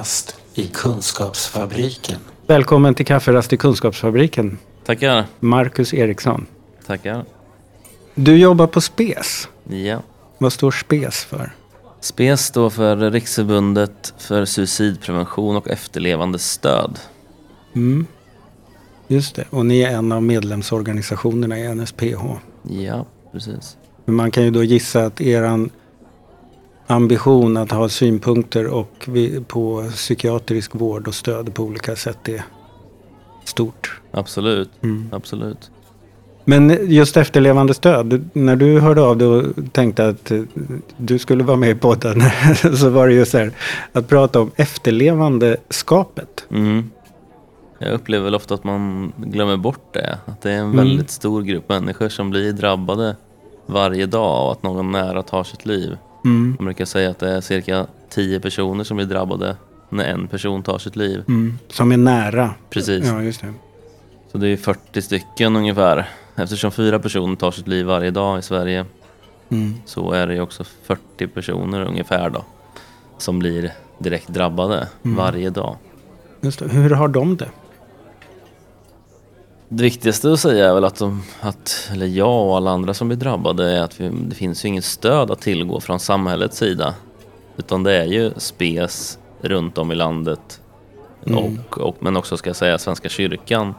Kafferast i Kunskapsfabriken. Välkommen till Kafferast i Kunskapsfabriken, Tackar. Marcus Eriksson. Tackar. Du jobbar på SPES. Ja. Vad står SPES för? SPES står för Riksförbundet för suicidprevention och efterlevande stöd. Mm. Just det, och ni är en av medlemsorganisationerna i NSPH. Ja, precis. Men man kan ju då gissa att er ambition att ha synpunkter och vi- på psykiatrisk vård och stöd på olika sätt är stort. Absolut. Mm. Absolut. Men just efterlevande stöd, när du hörde av dig och tänkte att eh, du skulle vara med i podden så var det ju så här att prata om efterlevandeskapet. Mm. Jag upplever väl ofta att man glömmer bort det. Att det är en Mm. väldigt stor grupp människor som blir drabbade varje dag av att någon nära tar sitt liv. Mm. Man brukar säga att det är cirka 10 personer som blir drabbade när en person tar sitt liv. Mm. Som är nära. Precis. Ja, just det. Så det är 40 stycken ungefär. Eftersom fyra personer tar sitt liv varje dag i Sverige Mm. så är det också 40 personer ungefär då som blir direkt drabbade Mm. varje dag. Hur har de det? Det viktigaste att säga är väl att, de, att eller jag och alla andra som blir drabbade är att vi, det finns ju inget stöd att tillgå från samhällets sida. Utan det är ju spes runt om i landet Mm. och, och, men också ska jag säga Svenska kyrkan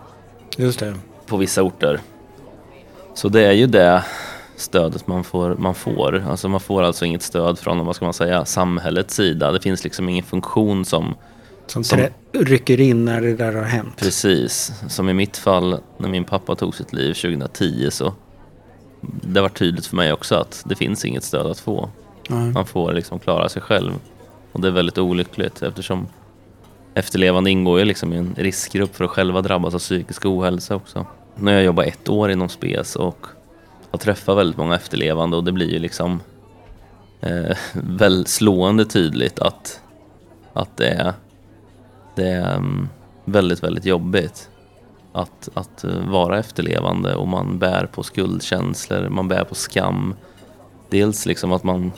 Just det. på vissa orter. Så det är ju det stödet man får. Man får, alltså man får alltså inget stöd från vad ska man säga, samhällets sida. Det finns liksom ingen funktion som Som, Som- rycker in när det där har hänt. precis, som i mitt fall när min pappa tog sitt liv 2010 så det var tydligt för mig också att det finns inget stöd att få. Ja. Man får liksom klara sig själv. Och det är väldigt olyckligt eftersom efterlevande ingår ju liksom i en riskgrupp för att själva drabbas av psykisk ohälsa också. Nu har jag jobbat ett år inom SPES och har träffat väldigt många efterlevande och det blir ju liksom eh, väl slående tydligt att, att det är, det är mm, väldigt, väldigt jobbigt att, att eh, vara efterlevande och man bär på skuldkänslor, man bär på skam. Dels liksom att man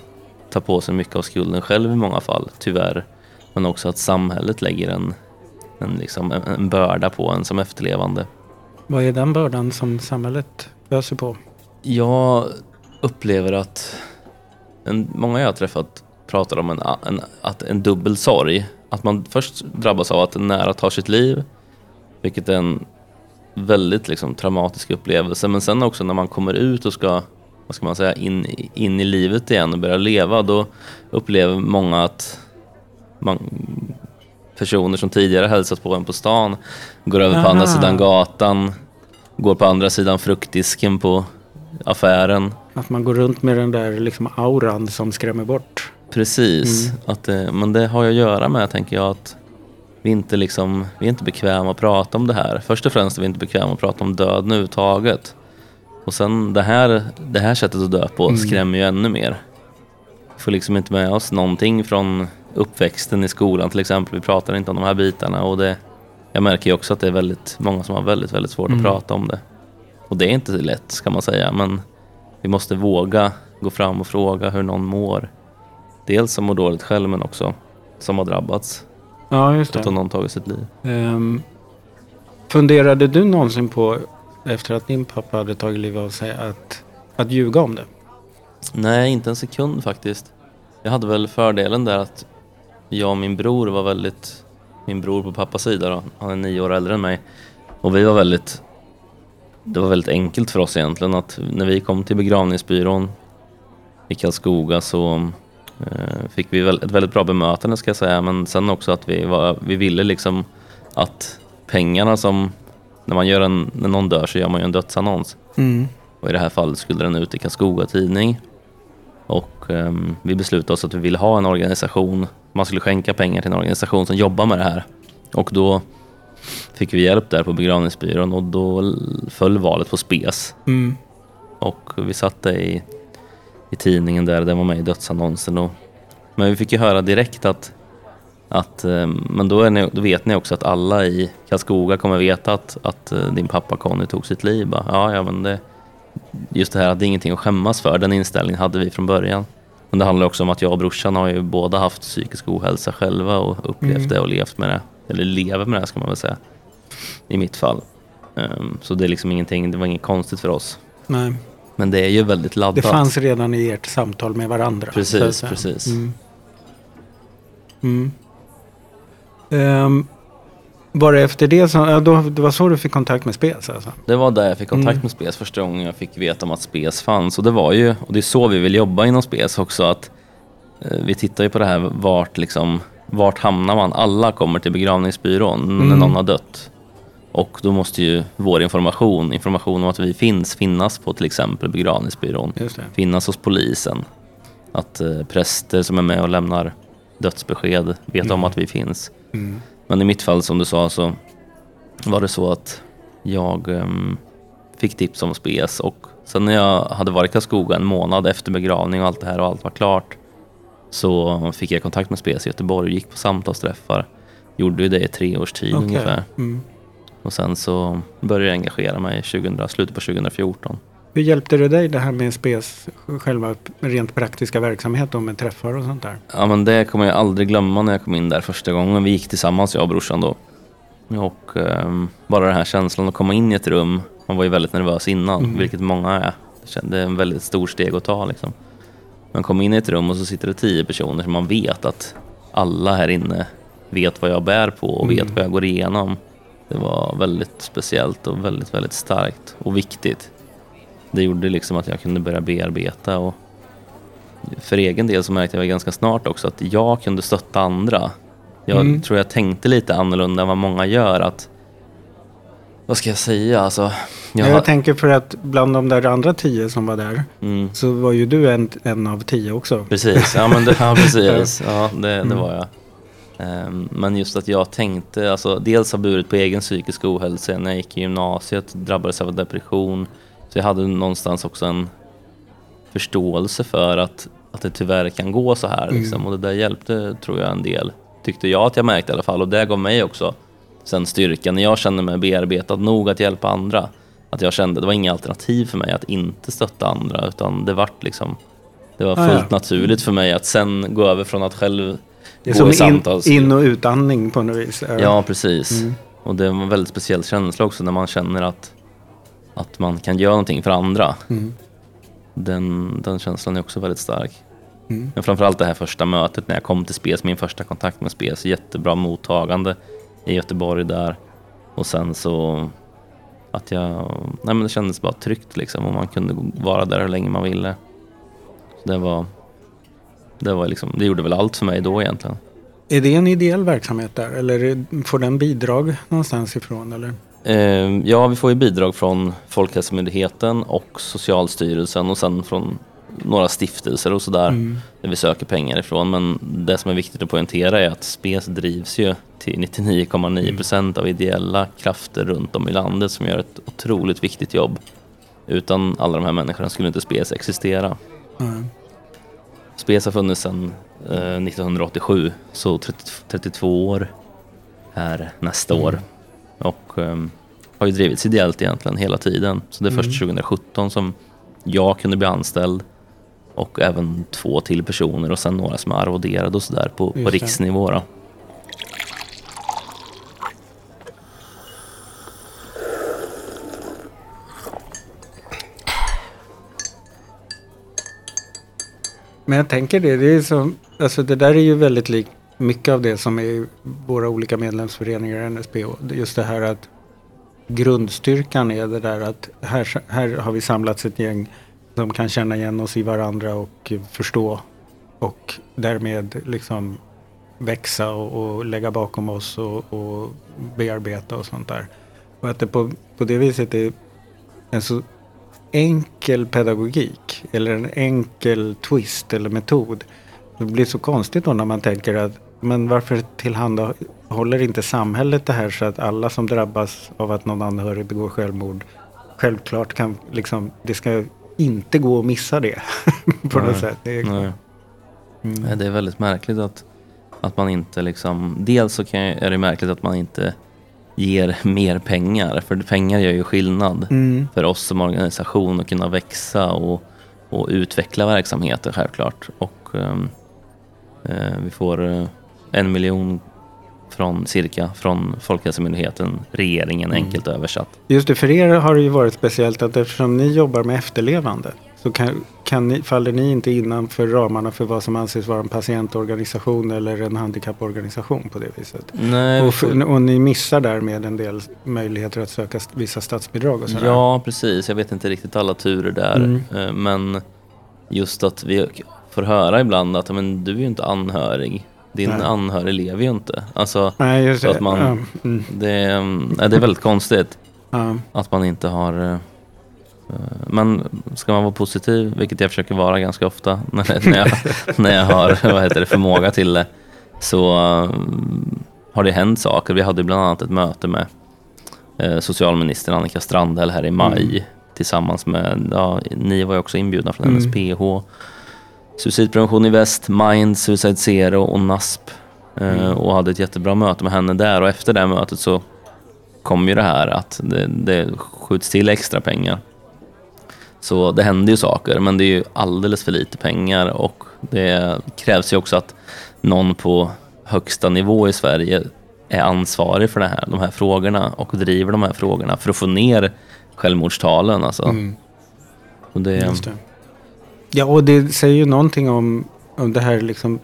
tar på sig mycket av skulden själv i många fall, tyvärr. Men också att samhället lägger en, en, liksom, en, en börda på en som efterlevande. Vad är den bördan som samhället öser på? Jag upplever att en, många jag har träffat pratar om en, en, att en dubbel sorg. Att man först drabbas av att en nära tar sitt liv, vilket är en väldigt liksom, traumatisk upplevelse. Men sen också när man kommer ut och ska, vad ska man säga, in, in i livet igen och börja leva, då upplever många att man, personer som tidigare hälsat på en på stan går över på andra Aha. sidan gatan, går på andra sidan fruktdisken på affären. Att man går runt med den där liksom auran som skrämmer bort. Precis, att, det- men det har ju att göra med, tänker jag, att vi inte, liksom, vi är inte bekväma att prata om det här. Först och främst är vi inte bekväma att prata om döden överhuvudtaget. Och sen det här, det här sättet att dö på skrämmer ju ännu mer. Vi får liksom inte med oss någonting från uppväxten i skolan till exempel. Vi pratar inte om de här bitarna och det, jag märker ju också att det är väldigt många som har väldigt, väldigt svårt att prata om det. Och det är inte lätt ska man säga, men vi måste våga gå fram och fråga hur någon mår. Dels som mår dåligt själv men också som har drabbats. Ja, just Att det. någon tagit sitt liv. Ehm, funderade du någonsin på, efter att din pappa hade tagit livet av sig, att, att ljuga om det? Nej, inte en sekund faktiskt. Jag hade väl fördelen där att jag och min bror var väldigt, min bror på pappas sida då, han är nio år äldre än mig. Och vi var väldigt, det var väldigt enkelt för oss egentligen att när vi kom till begravningsbyrån i Karlskoga så fick vi ett väldigt bra bemötande ska jag säga. Men sen också att vi, var, vi ville liksom att pengarna som, när man gör en, när någon dör så gör man ju en dödsannons. Mm. Och i det här fallet skulle den ut i Karlskoga Tidning. Och ehm, vi beslutade oss att vi ville ha en organisation. Man skulle skänka pengar till en organisation som jobbar med det här. Och då fick vi hjälp där på begravningsbyrån och då föll valet på SPES. Mm. Och vi satte i, i tidningen där, den var med i dödsannonsen. Och, men vi fick ju höra direkt att, att ehm, men då, är ni, då vet ni också att alla i Karlskoga kommer veta att, att eh, din pappa Conny tog sitt liv. Bara, ja, ja, men det, just det här att det är ingenting att skämmas för, den inställningen hade vi från början. Men det handlar också om att jag och brorsan har ju båda haft psykisk ohälsa själva och upplevt Mm. det och levt med det. Eller lever med det ska man väl säga. I mitt fall. Ehm, så det är liksom ingenting, det var inget konstigt för oss. Nej. Men det är ju väldigt laddat. Det fanns redan i ert samtal med varandra. Precis, precis. Mm. Mm. Ehm, bara efter det, så, ja, då, det var så du fick kontakt med Spes alltså? Det var där jag fick kontakt Mm. med Spes första gången jag fick veta om att Spes fanns. Och det var ju, och det är så vi vill jobba inom Spes också, att eh, vi tittar ju på det här vart liksom, vart hamnar man? Alla kommer till begravningsbyrån när Mm. någon har dött. Och då måste ju vår information, information om att vi finns, finnas på till exempel begravningsbyrån. Finnas hos polisen. Att eh, präster som är med och lämnar dödsbesked vet om att vi finns. Mm. Men i mitt fall som du sa så var det så att jag ehm, fick tips om spes och sen när jag hade varit i Karlskoga en månad efter begravning och allt det här och allt var klart så fick jag kontakt med spes i Göteborg, gick på samtalsträffar, gjorde ju det i tre års tid Okej. ungefär. Mm. Och sen så började jag engagera mig i 2000, slutet på 2014. Hur hjälpte det dig det här med Spes själva rent praktiska verksamhet då, med träffar och sånt där? Ja men det kommer jag aldrig glömma när jag kom in där första gången. Vi gick tillsammans, jag och brorsan då. Och ehm, bara den här känslan att komma in i ett rum. Man var ju väldigt nervös innan, Mm. vilket många är. Det är en väldigt stor steg att ta liksom. Man kommer in i ett rum och så sitter det tio personer som man vet att alla här inne vet vad jag bär på och vet Mm. vad jag går igenom. Det var väldigt speciellt och väldigt, väldigt starkt och viktigt. Det gjorde liksom att jag kunde börja bearbeta och för egen del så märkte jag ganska snart också att jag kunde stötta andra. Jag Mm. tror jag tänkte lite annorlunda än vad många gör. att Vad ska jag säga? Alltså, jag, Jag, tänker för att bland de där andra tio som var där mm, så var ju du en, en av tio också. precis, ja, men det, ja, precis. Ja, det, det Mm. var jag. Ehm, men just att jag tänkte, alltså, dels har burit på egen psykisk ohälsa när jag gick i gymnasiet, drabbades av depression. Så jag hade någonstans också en förståelse för att, att det tyvärr kan gå så här. Liksom. Mm. Och det där hjälpte tror jag en del. Tyckte jag att jag märkte i alla fall. Och det gav mig också sen styrka när jag kände mig bearbetad nog att hjälpa andra. Att jag kände, det var inga alternativ för mig att inte stötta andra utan det vart liksom det var Ah, fullt ja. naturligt för mig att sen gå över från att själv Det är som in, in och utandning på något vis. Ja, precis. Mm. Och det var en väldigt speciell känsla också när man känner att, att man kan göra någonting för andra. Mm. Den, den känslan är också väldigt stark. Mm. Men framförallt det här första mötet när jag kom till Spes, min första kontakt med Spes, jättebra mottagande i Göteborg där. Och sen så att jag, nej men det kändes bara tryggt liksom och man kunde vara där hur länge man ville. Så det var, det var liksom, det gjorde väl allt för mig då egentligen. Är det en ideell verksamhet där eller får den bidrag någonstans ifrån? Eller? Eh, ja, vi får ju bidrag från Folkhälsomyndigheten och Socialstyrelsen och sen från några stiftelser och sådär Mm. där vi söker pengar ifrån. Men det som är viktigt att poängtera är att SPES drivs ju till 99,9 procent av ideella krafter runt om i landet som gör ett otroligt viktigt jobb. Utan alla de här människorna skulle inte SPES existera. Mm. SPES har funnits sedan eh, 1987, så 30, 32 år är nästa år. Och ehm, har ju drivits ideellt egentligen hela tiden. Så det är först 2017 som jag kunde bli anställd och även två till personer och sen några som är arvoderade och sådär på, på Just riksnivå. Då. Men jag tänker det, det är som, alltså det där är ju väldigt likt mycket av det som är i våra olika medlemsföreningar i NSPH. Just det här att grundstyrkan är det där att här, här har vi samlats ett gäng som kan känna igen oss i varandra och förstå och därmed liksom växa och, och lägga bakom oss och, och bearbeta och sånt där. Och att det på, på det viset är en så enkel pedagogik eller en enkel twist eller metod. Det blir så konstigt då när man tänker att men varför tillhandahåller inte samhället det här så att alla som drabbas av att någon anhörig begår självmord självklart kan liksom, det ska inte gå att missa det på något Nej. sätt. Det är, Nej. Mm. Det är väldigt märkligt att, att man inte liksom, dels så kan, är det märkligt att man inte ger mer pengar, för pengar gör ju skillnad Mm. för oss som organisation att kunna växa och, och utveckla verksamheten självklart. Och ehm, eh, vi får eh, en miljon från cirka från Folkhälsomyndigheten, regeringen Mm. enkelt översatt. Just det, för er har det ju varit speciellt att eftersom ni jobbar med efterlevande så kan, kan ni, faller ni inte innanför ramarna för vad som anses vara en patientorganisation eller en handikapporganisation på det viset. Nej, Och, för, och ni missar därmed en del möjligheter att söka vissa statsbidrag och sådär. Ja, precis. Jag vet inte riktigt alla turer där. Mm. Eh, Men just att vi får höra ibland att men, du är ju inte anhörig. Din Nej. anhörig lever ju inte. Alltså, Nej, just Så det. att man- Ja, mm, det, är, nej, det är väldigt konstigt ja. att man inte har... eh, Men ska man vara positiv, vilket jag försöker vara ganska ofta när, när, jag, när jag har vad heter det, förmåga till det, så eh, har det hänt saker. Vi hade bland annat ett möte med eh, socialminister Annika Strandhäll här i maj Mm. tillsammans med, ja, ni var ju också inbjudna från Mm. NSPH, Suicidprevention i Väst, Mind, Suicide Zero och NASP Mm. och hade ett jättebra möte med henne där och efter det mötet så kom ju det här att det, det skjuts till extra pengar. Så det händer ju saker, men det är ju alldeles för lite pengar och det krävs ju också att någon på högsta nivå i Sverige är ansvarig för det här, de här frågorna och driver de här frågorna för att få ner självmordstalen. Alltså. Mm, Och det, det. Ja, och det säger ju någonting om, om det här liksom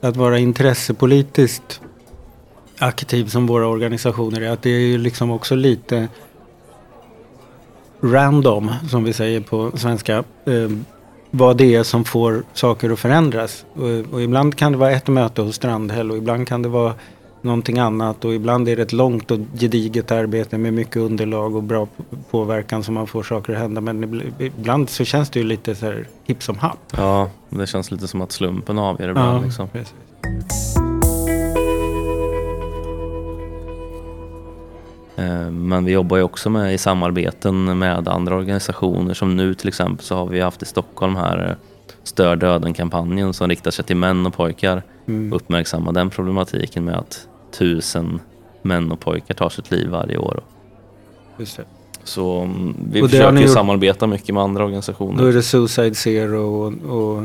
att vara intressepolitiskt aktiv som våra organisationer är. Att det är ju liksom också lite random, som vi säger på svenska. Eh, vad det är som får saker att förändras. Och, och ibland kan det vara ett möte hos Strandhäll och ibland kan det vara någonting annat och ibland är det ett långt och gediget arbete med mycket underlag och bra påverkan som man får saker att hända. Men ibl- ibland så känns det ju lite så här hipp som happ. ja, det känns lite som att slumpen avgör ibland. liksom. precis. Men vi jobbar ju också med i samarbeten med andra organisationer som nu till exempel så har vi haft i Stockholm här eh, Stör döden-kampanjen som riktar sig till män och pojkar. Mm. Uppmärksamma den problematiken med att tusen män och pojkar tar sitt liv varje år. Just det. Så mm, vi Och försöker ju samarbeta mycket med andra Då organisationer är det Suicide Zero och, och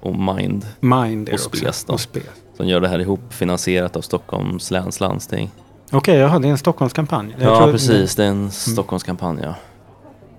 och Mind Mind Och. Spes då. Och Spes. som gör det här ihop finansierat av Stockholms läns landsting. Okej, jaha, det är en Stockholmskampanj. Jag ja precis, det är en Stockholmskampanj ja.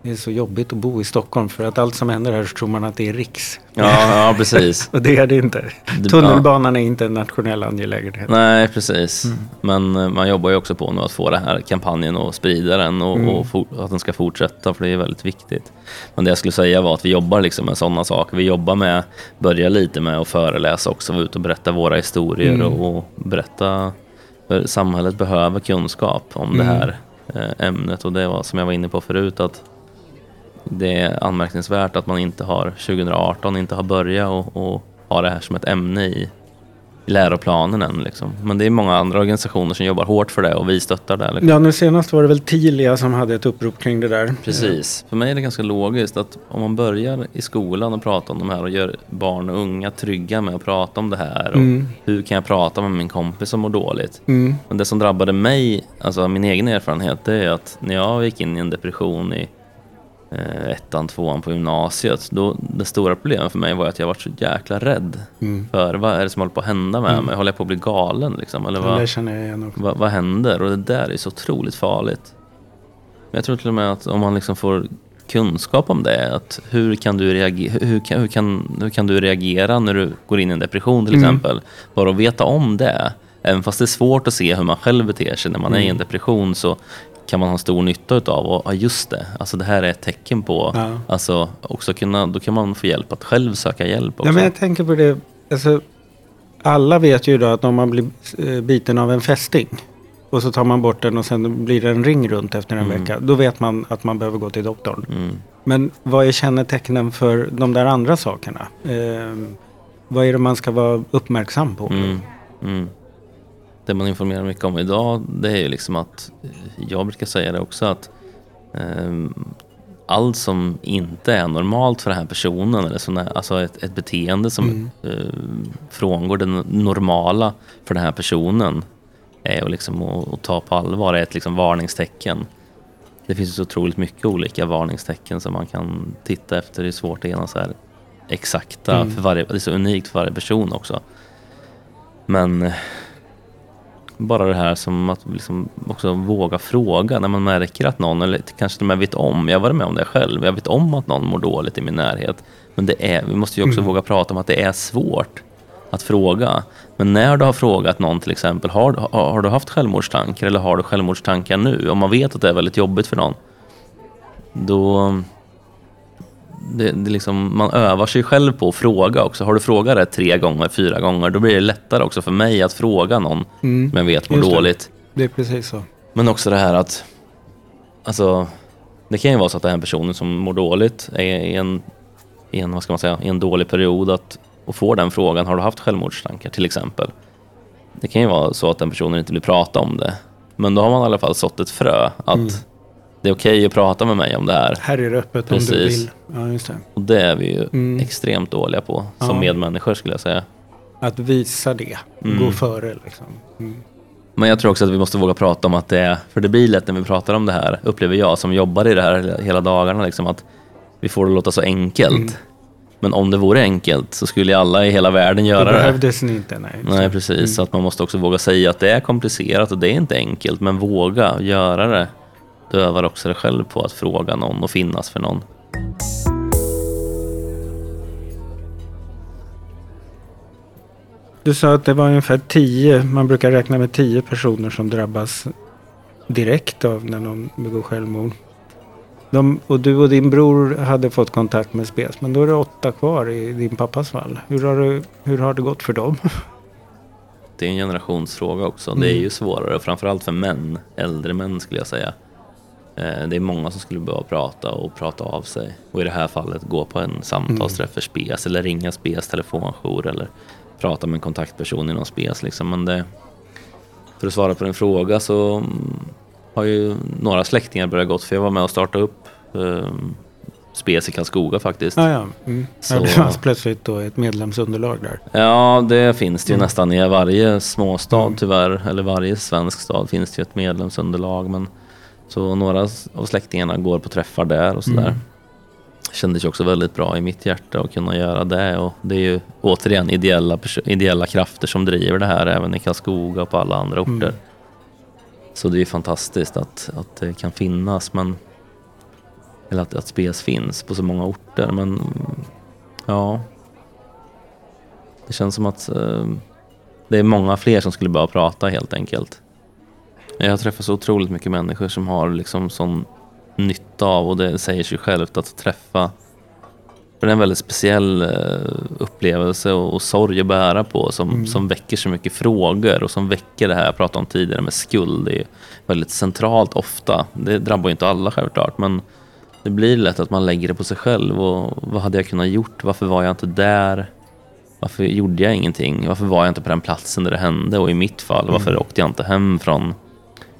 Det är så jobbigt att bo i Stockholm för att allt som händer här så tror man att det är riks. Ja, ja precis. Och det är det inte. Tunnelbanan är inte en nationell angelägenhet. Nej, precis. Mm. Men eh, man jobbar ju också på nu att få den här kampanjen och sprida den och, Mm. och for, att den ska fortsätta för det är väldigt viktigt. Men det jag skulle säga var att vi jobbar liksom med sådana saker. Vi jobbar med, börjar lite med att föreläsa också, vara ute och berätta våra historier Mm. och, och berätta. För samhället behöver kunskap om det Mm. här eh, ämnet och det var som jag var inne på förut att det är anmärkningsvärt att man inte har 2018 inte har börjat och, och ha det här som ett ämne i läroplanen än. Liksom. Men det är många andra organisationer som jobbar hårt för det och vi stöttar det. Liksom. Ja, nu senast var det väl Tilia som hade ett upprop kring det där. Precis. För mig är det ganska logiskt att om man börjar i skolan och prata om de här och gör barn och unga trygga med att prata om det här. Och Mm. Hur kan jag prata med min kompis som mår dåligt? Mm. Men det som drabbade mig, alltså min egen erfarenhet, det är att när jag gick in i en depression i ettan, tvåan på gymnasiet, då det stora problemet för mig var att jag var så jäkla rädd Mm. för vad är det som håller på att hända med Mm. mig? Håller jag på att bli galen liksom? Eller Det vad? där känner jag igen också. vad, vad händer? Och det där är så otroligt farligt. Men Jag tror till och med att om man liksom får kunskap om det, att hur kan du reagera, hur kan, hur kan, hur kan du reagera när du går in i en depression till Mm. exempel? Bara att veta om det, även fast det är svårt att se hur man själv beter sig när man är i en Mm. depression så kan man ha stor nytta utav och ja just det, alltså det här är ett tecken på, Ja. alltså också kunna, då kan man få hjälp att själv söka hjälp också. Ja, men jag tänker på det. Alltså, alla vet ju idag att om man blir eh, biten av en fästing och så tar man bort den och sen blir det en ring runt efter en Mm. vecka. Då vet man att man behöver gå till doktorn. Mm. Men vad är kännetecknen för de där andra sakerna? Eh, vad är det man ska vara uppmärksam på? Mm. Det man informerar mycket om idag det är ju liksom att, eh, jag brukar säga det också att ehm, allt som inte är normalt för den här personen, eller sån här, alltså ett, ett beteende som Mm. eh, frångår det normala för den här personen är att, liksom, att, att ta på allvar, är ett liksom varningstecken. Det finns så otroligt mycket olika varningstecken som man kan titta efter. Det är svårt att ena så här exakta Mm. för varje, det är så unikt för varje person också. Men eh, bara det här som att liksom också våga fråga när man märker att någon, eller kanske till och med vet om, jag har varit med om det själv, jag vet om att någon mår dåligt i min närhet. Men det är, vi måste ju också Mm. våga prata om att det är svårt att fråga. Men när du har frågat någon till exempel, har, har, har du haft självmordstankar eller har du självmordstankar nu? Om man vet att det är väldigt jobbigt för någon, då det, det liksom, man övar sig själv på att fråga också. Har du frågat det tre gånger, fyra gånger, då blir det lättare också för mig att fråga någon Mm. som jag vet mår Just det. dåligt. Det är precis så. Men också det här att, alltså, det kan ju vara så att den här personen som mår dåligt är i en, i en, vad ska man säga, i en dålig period att, och får den frågan, har du haft självmordstankar till exempel? Det kan ju vara så att den personen inte vill prata om det. Men då har man i alla fall sått ett frö att Mm. Det är okej att prata med mig om det här. Här är det öppet om du Precis. vill. Ja, just det. Och det är vi ju Mm. extremt dåliga på som Ja. medmänniskor skulle jag säga. Att visa det. Mm. Gå före liksom. Mm. Men jag tror också att vi måste våga prata om att det är, för det blir lätt när vi pratar om det här, upplever jag som jobbar i det här hela dagarna, liksom, att vi får det låta så enkelt. Mm. Men om det vore enkelt så skulle ju alla i hela världen Det göra det. behövdes ni inte. Nej, Nej, det. precis. Så att man måste också våga säga att det är komplicerat och det är inte enkelt, men våga göra det. Du övar också dig själv på att fråga någon och finnas för någon. Du sa att det var ungefär tio, man brukar räkna med tio personer som drabbas direkt av när någon begår självmord. De, och du och din bror hade fått kontakt med SPES, men då är det åtta kvar i din pappas fall. Hur har det, hur har det gått för dem? Det är en generationsfråga också. Mm. Det är ju svårare, framförallt för män, äldre män skulle jag säga. Eh, Det är många som skulle behöva prata och prata av sig. Och i det här fallet gå på en samtalsträff för SPES eller ringa SPES telefonjour eller prata med en kontaktperson inom SPES. Liksom. Men det, för att svara på din fråga så mm, har ju några släktingar börjat gått, för jag var med och startade upp eh, SPES i Karlskoga faktiskt. Ah, ja, mm. Så- det fanns plötsligt då ett medlemsunderlag där. Ja, det finns det ju nästan i varje småstad Mm. tyvärr, eller varje svensk stad finns det ju ett medlemsunderlag. Men så några av släktingarna går på träffar där och sådär. Mm. Kändes ju också väldigt bra i mitt hjärta att kunna göra det. Och det är ju återigen ideella, ideella krafter som driver det här även i Karlskoga och på alla andra orter. Mm. Så det är ju fantastiskt att, att det kan finnas, men eller att, att SPES finns på så många orter. Men mm, ja, det känns som att eh, det är många fler som skulle behöva prata helt enkelt. Jag har träffat så otroligt mycket människor som har liksom sån nytta av, och det säger sig självt, att träffa. För det är en väldigt speciell eh, upplevelse och, och sorg att bära på som, Mm. som väcker så mycket frågor och som väcker det här jag pratade om tidigare med skuld. Det är väldigt centralt ofta. Det drabbar ju inte alla självklart, men det blir lätt att man lägger det på sig själv. Och vad hade jag kunnat gjort? Varför var jag inte där? Varför gjorde jag ingenting? Varför var jag inte på den platsen där det hände? Och i mitt fall, varför Mm. åkte jag inte hem från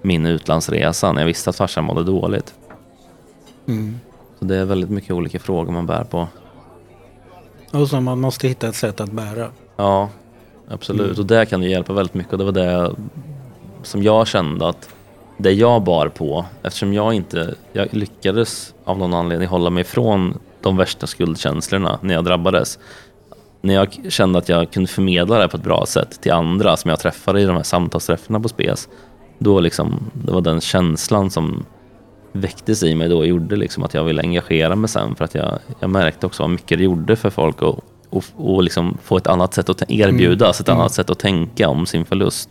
min utlandsresa när jag visste att farsan mådde dåligt? Mm. Så det är väldigt mycket olika frågor man bär på. Och så man måste hitta ett sätt att bära. Ja, absolut. Mm. Och där kan det hjälpa väldigt mycket. Och det var det som jag kände att det jag bar på, eftersom jag inte, jag lyckades av någon anledning hålla mig ifrån de värsta skuldkänslorna när jag drabbades. När jag kände att jag kunde förmedla det på ett bra sätt till andra som jag träffade i de här samtalsträffarna på SPES, då liksom, det var den känslan som väcktes i mig då och gjorde liksom att jag ville engagera mig sen för att jag, jag märkte också vad mycket det gjorde för folk och, och, och liksom få ett annat sätt att tä- erbjudas, ett Mm. annat sätt att tänka om sin förlust.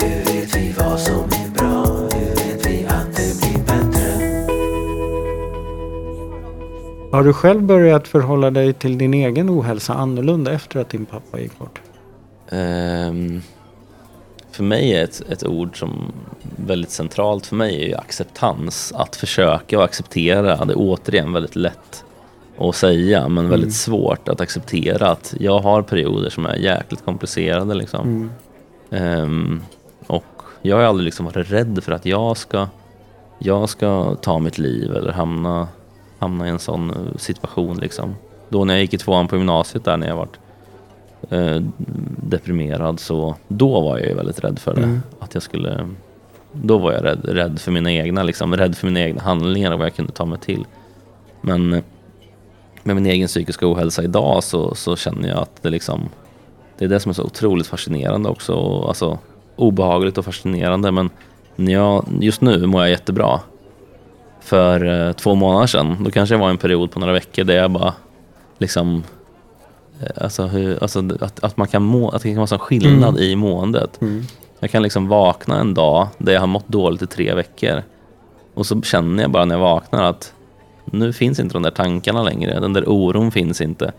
Hur vet vi vad som är bra? Hur vet vi att det blir bättre? Har du själv börjat förhålla dig till din egen ohälsa annorlunda efter att din pappa gick bort? Ehm, för mig är ett, ett ord som väldigt centralt för mig är acceptans. Att försöka och acceptera. Det är återigen väldigt lätt att säga men väldigt Mm. svårt att acceptera att jag har perioder som är jäkligt komplicerade liksom. Mm. Ehm, och jag har aldrig liksom varit rädd för att jag ska, jag ska ta mitt liv eller hamna, hamna i en sån situation. Liksom. Då när jag gick i tvåan på gymnasiet där när jag var eh, deprimerad så då var jag ju väldigt rädd för det. Mm. Att jag skulle, då var jag rädd, rädd för mina egna, liksom, rädd för mina egna handlingar och vad jag kunde ta mig till. Men med min egen psykiska ohälsa idag så, så känner jag att det liksom det är det som är så otroligt fascinerande också. Alltså, obehagligt och fascinerande men jag, just nu mår jag jättebra. För eh, två månader sedan, då kanske jag var i en period på några veckor där jag bara liksom Alltså, hur, alltså att, att man kan må, att det kan vara sån skillnad Mm. i måendet. Mm. Jag kan liksom vakna en dag där jag har mått dåligt i tre veckor. Och så känner jag bara när jag vaknar att nu finns inte de där tankarna längre. Den där oron finns inte.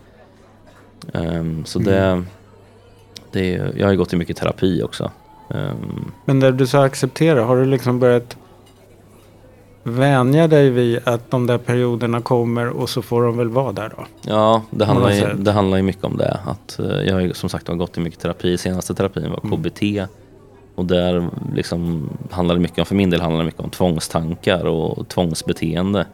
Ehm, så det, det är, jag har ju gått i mycket terapi också. Ehm, Men när du sa acceptera, har du liksom börjat vänja dig vid att de där perioderna kommer och så får de väl vara där då? ja, det handlar, ju, det handlar ju mycket om det. Att, eh, jag har ju som sagt var gått i mycket terapi. Senaste terapin var Mm. KBT. Och där liksom handlar det mycket om, för min del handlar det mycket om tvångstankar och tvångsbeteende.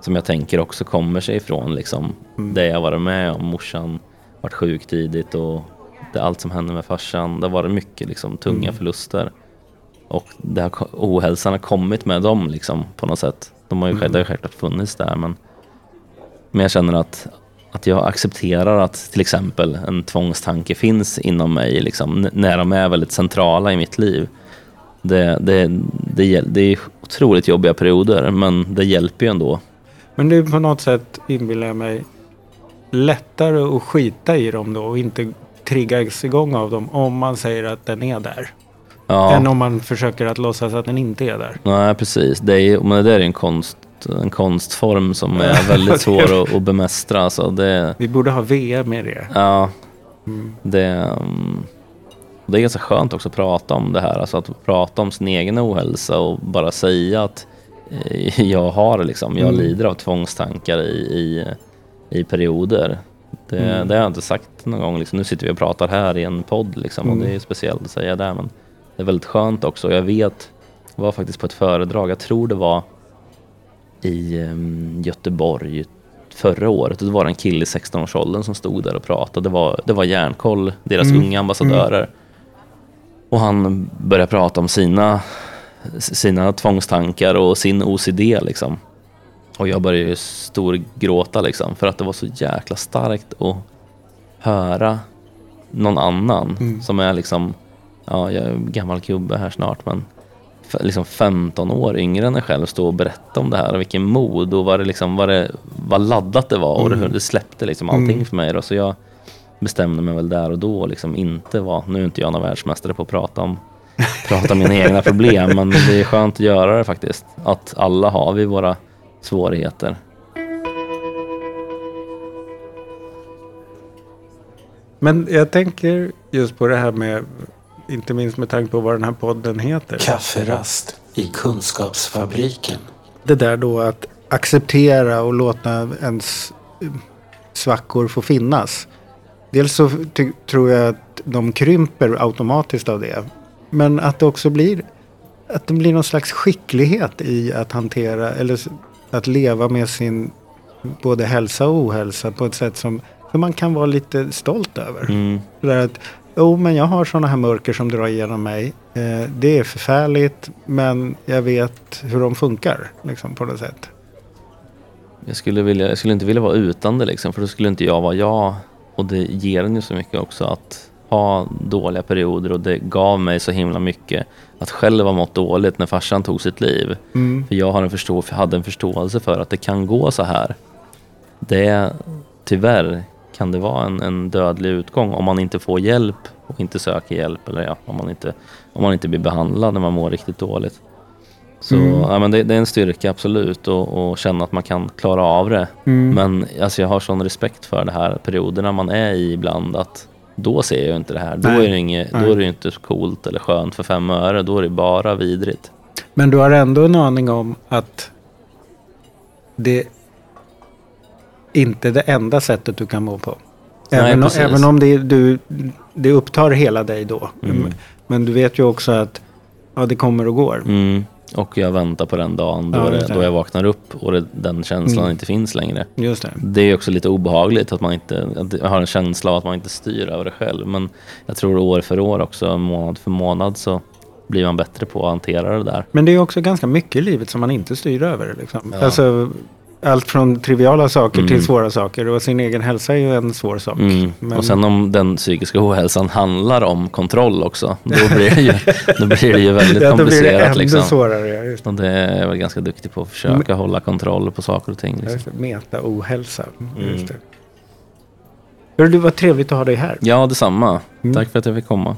Som jag tänker också kommer sig ifrån liksom, Mm. det jag varit med om. Morsan vart sjuk tidigt och det, allt som hände med farsan. Det har varit mycket liksom, tunga Mm. förluster. Och det har, ohälsan har kommit med dem liksom, på något sätt. De har ju, Mm. Det har ju självklart funnits där men, men jag känner att, att jag accepterar att till exempel en tvångstanke finns inom mig liksom, när de är väldigt centrala i mitt liv. Det, det, det, det är otroligt jobbiga perioder men det hjälper ju ändå. Men det är på något sätt, inbillar jag mig, lättare att skita i dem då och inte triggas igång av dem om man säger att den är där. Ja. Än om man försöker att låtsas att den inte är där. Nej, precis. Det är, men det är en, konst, en konstform som är väldigt svår att, att bemästra. Alltså det, Vi borde ha VM med det. ja, Mm. det, mm, det är ganska skönt också att prata om det här. Alltså att prata om sin egen ohälsa och bara säga att eh, jag har liksom, jag Mm. lider av tvångstankar i, i, i perioder. Det, Mm. det har jag inte sagt någon gång. Liksom. Nu sitter vi och pratar här i en podd liksom, och Mm. det är speciellt att säga det. Men det är väldigt skönt också. Jag vet, jag var faktiskt på ett föredrag, jag tror det var i em, Göteborg förra året. Då var det en kille i 16-årsåldern som stod där och pratade. Det var, det var Järnkoll, deras Mm. unga ambassadörer. Och han började prata om sina, sina tvångstankar och sin OCD liksom. Och jag började ju storgråta liksom för att det var så jäkla starkt att höra någon annan Mm. som är liksom, ja jag är gammal gubbe här snart men liksom 15 år yngre än en själv stå och berätta om det här och vilken mod och vad det liksom, vad, det, vad laddat det var och Mm. det, det släppte liksom allting Mm. för mig då så jag bestämde mig väl där och då liksom inte vara, nu är inte jag någon världsmästare på att prata om prata om mina egna problem men det är skönt att göra det faktiskt. Att alla har vi våra svårigheter. Men jag tänker just på det här med, inte minst med tanke på vad den här podden heter. Kafferast i Kunskapsfabriken. Det där då att acceptera och låta ens svackor få finnas. Dels så tror jag att de krymper automatiskt av det. Men att det också blir att det blir någon slags skicklighet i att hantera eller att leva med sin både hälsa och ohälsa på ett sätt som, som man kan vara lite stolt över. Mm. Det där att, jo men jag har sådana här mörker som drar igenom mig. Eh, det är förfärligt men jag vet hur de funkar liksom, på något sätt. Jag skulle, vilja, jag skulle inte vilja vara utan det liksom, för då skulle inte jag vara jag. Och det ger en ju så mycket också att ha dåliga perioder och det gav mig så himla mycket att själv ha mått dåligt när farsan tog sitt liv. Mm. För jag har en förstå, hade en förståelse för att det kan gå så här. Det, tyvärr kan det vara en, en dödlig utgång om man inte får hjälp och inte söker hjälp eller ja, om man inte, om man inte blir behandlad när man mår riktigt dåligt. Så Mm. ja, men det, det är en styrka absolut och, och känna att man kan klara av det. Mm. Men alltså, jag har sån respekt för det här perioderna man är i ibland att då ser jag inte det här. Då Nej. är det, inget, då är det inte coolt eller skönt för fem öre. Då är det bara vidrigt. Men du har ändå en aning om att det inte det enda sättet du kan må på. Nej, Även, om, precis. även om det, du, det upptar hela dig då. Mm. Men du vet ju också att ja, det kommer och går. Mm. Och jag väntar på den dagen då, Ja, det, då jag vaknar upp och det, den känslan Mm. inte finns längre. Just det. Det är också lite obehagligt att man inte att har en känsla av att man inte styr över det själv. Men jag tror år för år också, månad för månad så blir man bättre på att hantera det där. Men det är också ganska mycket i livet som man inte styr över. Liksom. Ja. Alltså, allt från triviala saker Mm. till svåra saker. Och sin egen hälsa är ju en svår sak. Mm. Men- Och sen om den psykiska ohälsan handlar om kontroll också, då blir det ju, då blir det ju väldigt ja, då blir det komplicerat. ännu liksom. svårare. Ja, just det. Och det är jag väl ganska duktig på, att försöka hålla kontroll på saker och ting. Liksom. det. Meta-ohälsa. Mm. Det. Du, vad trevligt att ha dig här. Ja, detsamma. Mm. Tack för att jag fick komma.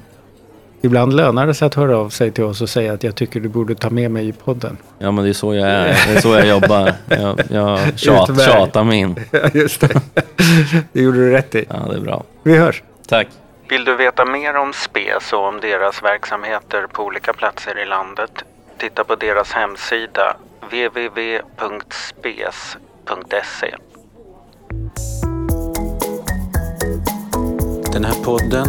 Ibland lönar det sig att höra av sig till oss och säga att jag tycker du borde ta med mig i podden. Ja, men det är så jag är. Det är så jag jobbar. Jag, jag tjat, tjatar mig in. Ja, just det. det gjorde du rätt i. Ja, det är bra. Vi hörs. Tack. Vill du veta mer om SPES och om deras verksamheter på olika platser i landet? Titta på deras hemsida www.spes.se. Den här podden